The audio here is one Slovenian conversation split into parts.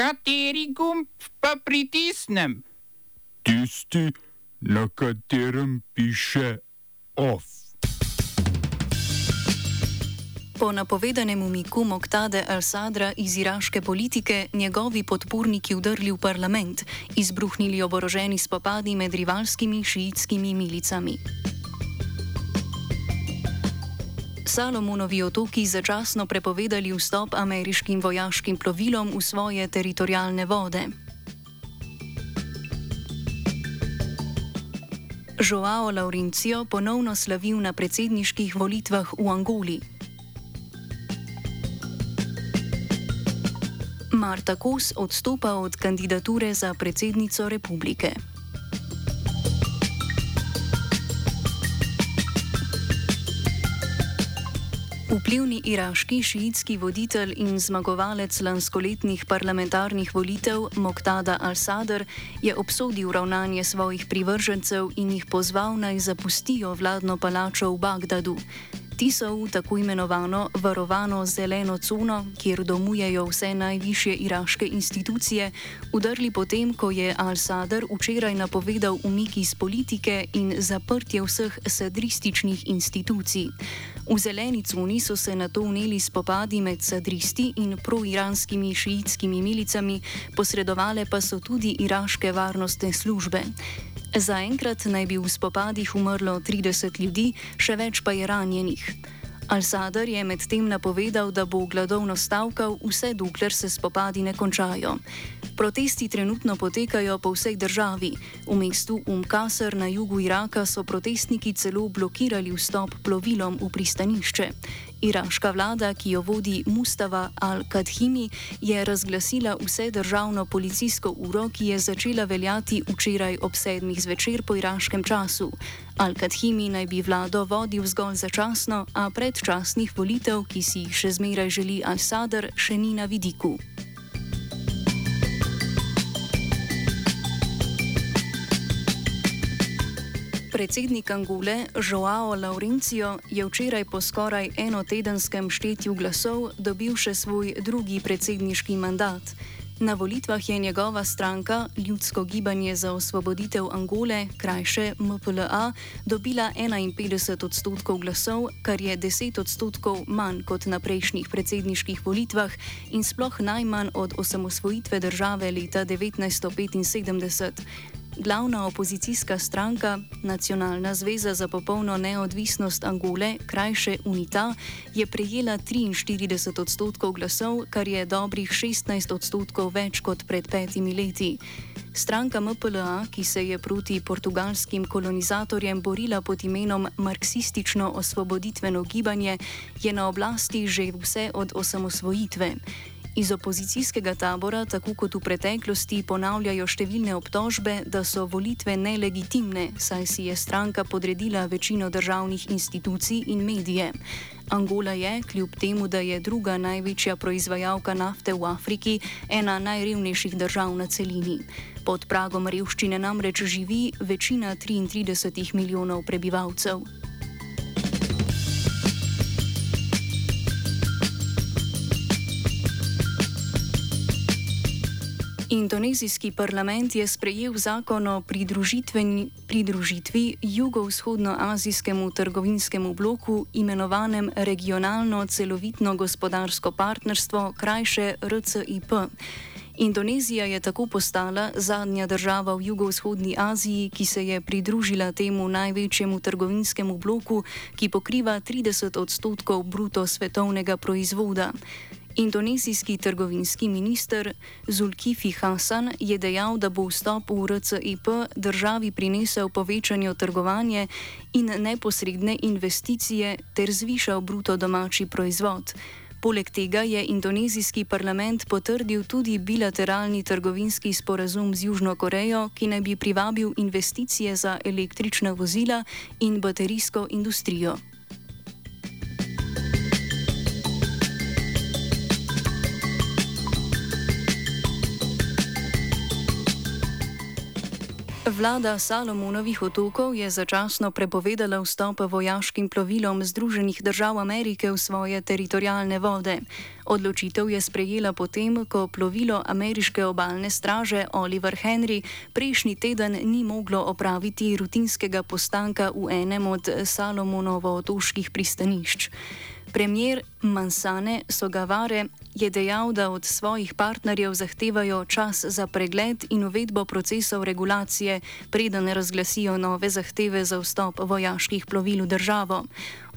Kateri gumb pa pritisnem? Tisti, na katerem piše OF. Po napovedanem umiku Moktade al-Sadra iz iraške politike njegovi podporniki vdrli v parlament, izbruhnili oboroženi spopadi med rivalskimi šiitskimi milicami. Salomonovi otoki začasno prepovedali vstop ameriškim vojaškim plovilom v svoje teritorijalne vode. Joao Laurencio ponovno slavil na predsedniških volitvah v Angoli. Marta Kos odstopa od kandidature za predsednico republike. Vplivni iraški šiitski voditelj in zmagovalec lanskoletnih parlamentarnih volitev Moktada al-Sadr je obsodil ravnanje svojih privržencev in jih pozval naj zapustijo vladno palačo v Bagdadu. Ti so v tako imenovano varovano zeleno cono, kjer domujejo vse najvišje iraške institucije, udrli potem, ko je Al-Sadr včeraj napovedal umik iz politike in zaprtje vseh sadrističnih institucij. V zeleni coni so se na to uneli spopadi med sadristi in proiranskimi šiitskimi milicami, posredovale pa so tudi iraške varnostne službe. Zaenkrat naj bi v spopadih umrlo 30 ljudi, še več pa je ranjenih. Al-Sadr je medtem napovedal, da bo gladovno stavkal vse dokler se spopadi ne končajo. Protesti trenutno potekajo po vsej državi. V mestu Umkasr na jugu Iraka so protestniki celo blokirali vstop plovilom v pristanišče. Iraška vlada, ki jo vodi Mustafa al-Kadhimi, je razglasila vse državno policijsko uro, ki je začela veljati včeraj ob sedmih zvečer po iraškem času. Al-Kadhimi naj bi vlado vodil zgolj začasno, a predčasnih volitev, ki si jih še zmeraj želi Al-Sadr, še ni na vidiku. Predsednik Angole Joao Laurencio je včeraj po skoraj enotedenskem štetju glasov dobil še svoj drugi predsedniški mandat. Na volitvah je njegova stranka, Ljudsko gibanje za osvoboditev Angole, krajše MPLA, dobila 51 odstotkov glasov, kar je 10 odstotkov manj kot na prejšnjih predsedniških volitvah in sploh najmanj od osamosvojitve države leta 1975. Glavna opozicijska stranka, Nacionalna zveza za popolno neodvisnost Angole, krajše UNITA, je prejela 43 odstotkov glasov, kar je dobrih 16 odstotkov več kot pred petimi leti. Stranka MPLA, ki se je proti portugalskim kolonizatorjem borila pod imenom Marksistično-osvoboditveno gibanje, je na oblasti že vse od osamosvojitve. Iz opozicijskega tabora, tako kot v preteklosti, ponavljajo številne obtožbe, da so volitve nelegitimne, saj si je stranka podredila večino državnih institucij in medije. Angola je, kljub temu, da je druga največja proizvajalka nafte v Afriki, ena najrevnejših držav na celini. Pod pragom revščine namreč živi večina 33 milijonov prebivalcev. Indonezijski parlament je sprejel zakon o pridružitvi jugovzhodnoazijskemu trgovinskemu bloku, imenovanem Regionalno celovitno gospodarsko partnerstvo, krajše RCIP. Indonezija je tako postala zadnja država v jugovzhodni Aziji, ki se je pridružila temu največjemu trgovinskemu bloku, ki pokriva 30 odstotkov bruto svetovnega proizvoda. Indonezijski trgovinski minister Zulkifi Hasan je dejal, da bo vstop v RCIP državi prinesel povečanje trgovanja in neposredne investicije ter zvišal bruto domači proizvod. Poleg tega je indonezijski parlament potrdil tudi bilateralni trgovinski sporazum z Južno Korejo, ki naj bi privabil investicije za električna vozila in baterijsko industrijo. Vlada Salomonovih otokov je začasno prepovedala vstop vojaškim plovilom Združenih držav Amerike v svoje teritorijalne vode. Odločitev je sprejela potem, ko plovilo ameriške obalne straže Oliver Henry prejšnji teden ni moglo opraviti rutinskega postanka v enem od Salomonovo-otoških pristanišč. Premijer Mansane Sogavare je dejal, da od svojih partnerjev zahtevajo čas za pregled in uvedbo procesov regulacije, preden razglasijo nove zahteve za vstop vojaških plovil v državo.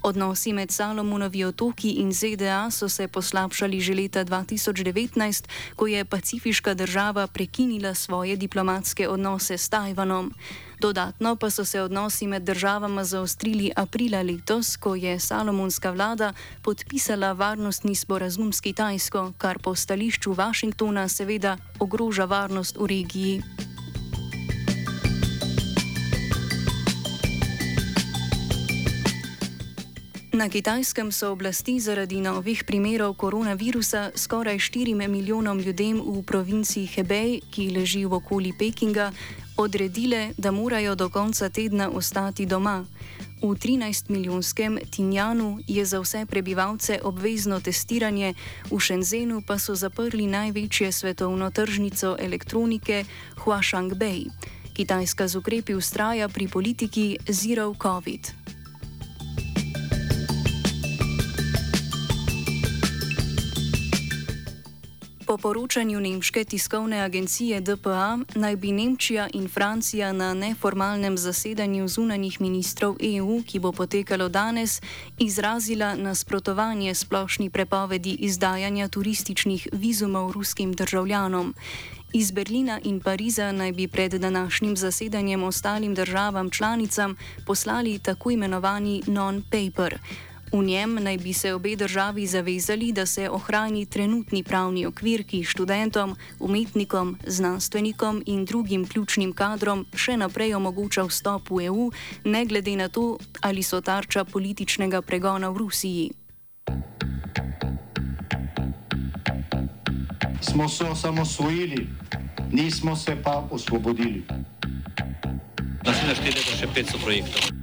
Odnosi med Salomonovi otoki in ZDA so se poslabšali že leta 2019, ko je pacifiška država prekinila svoje diplomatske odnose s Tajvanom. Dodatno pa so se odnosi med državama zaostrili aprila letos, ko je salomonska vlada podpisala varnostni sporazum s Kitajsko, kar po stališču Washingtona seveda ogroža varnost v regiji. Na kitajskem so oblasti zaradi novih primerov koronavirusa skoraj 4 milijonom ljudem v provinciji Hebej, ki leži v okoli Pekinga, odredile, da morajo do konca tedna ostati doma. V 13-milijonskem Tinjanu je za vse prebivalce obvezno testiranje, v Shenzhenu pa so zaprli največje svetovno tržnico elektronike Huashangbei. Kitajska z ukrepi ustraja pri politiki Zero COVID. Po poročanju nemške tiskovne agencije DPA naj bi Nemčija in Francija na neformalnem zasedanju zunanjih ministrov EU, ki bo potekalo danes, izrazila nasprotovanje splošni prepovedi izdajanja turističnih vizumov ruskim državljanom. Iz Berlina in Pariza naj bi pred današnjim zasedanjem ostalim državam članicam poslali tako imenovani non-paper. V njem naj bi se obe državi zavezali, da se ohrani trenutni pravni okvir, ki študentom, umetnikom, znanstvenikom in drugim ključnim kadrom še naprej omogoča vstop v EU, ne glede na to, ali so tarča političnega pregona v Rusiji. Smo se osamosvojili, nismo se pa osvobodili. Naslednje število je še 500 projektov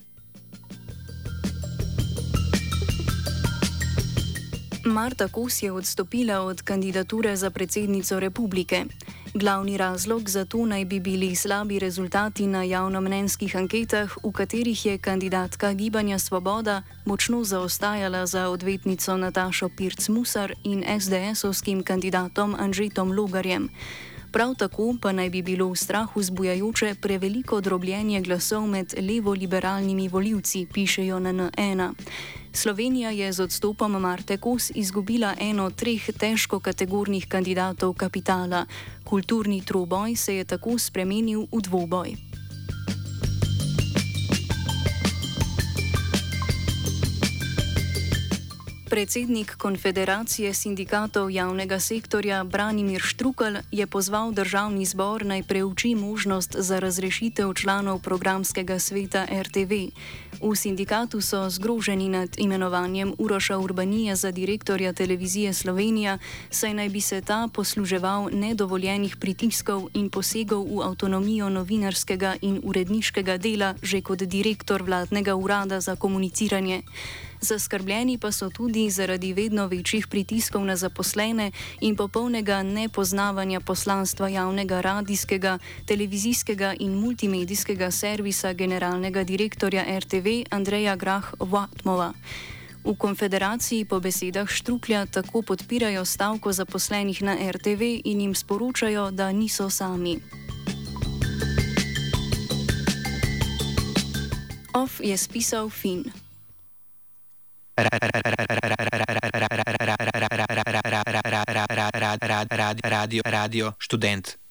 Marta Kos je odstopila od kandidature za predsednico republike. Glavni razlog za to naj bi bili slabi rezultati na javnomnenjskih anketah, v katerih je kandidatka Gibanja Svoboda močno zaostajala za odvetnico Natašo Pirc-Musar in SDS-ovskim kandidatom Anžetom Logarjem. Prav tako pa naj bi bilo v strahu zbujajoče preveliko drobljenje glasov med levo-liberalnimi voljivci, pišejo na N1. Slovenija je z odstopom Marte Kos izgubila eno od treh težko-kategornih kandidatov kapitala. Kulturni troboj se je tako spremenil v dvoboj. Predsednik Konfederacije sindikatov javnega sektorja Branimir Štrukal je pozval državni zbor naj preuči možnost za razrešitev članov programskega sveta RTV. V sindikatu so zgroženi nad imenovanjem Uroša Urbanija za direktorja televizije Slovenija, saj naj bi se ta posluževal nedovoljenih pritiskov in posegov v avtonomijo novinarskega in uredniškega dela že kot direktor vladnega urada za komuniciranje. Zaskrbljeni pa so tudi zaradi vedno večjih pritiskov na zaposlene in popolnega nepoznavanja poslanstva javnega radijskega, televizijskega in multimedijskega servisa generalnega direktorja RTV Andreja Grah-Vatmova. V konfederaciji po besedah Štruklja tako podpirajo stavko zaposlenih na RTV in jim sporočajo, da niso sami. Off je spisal Finn. Radio, radio, študent.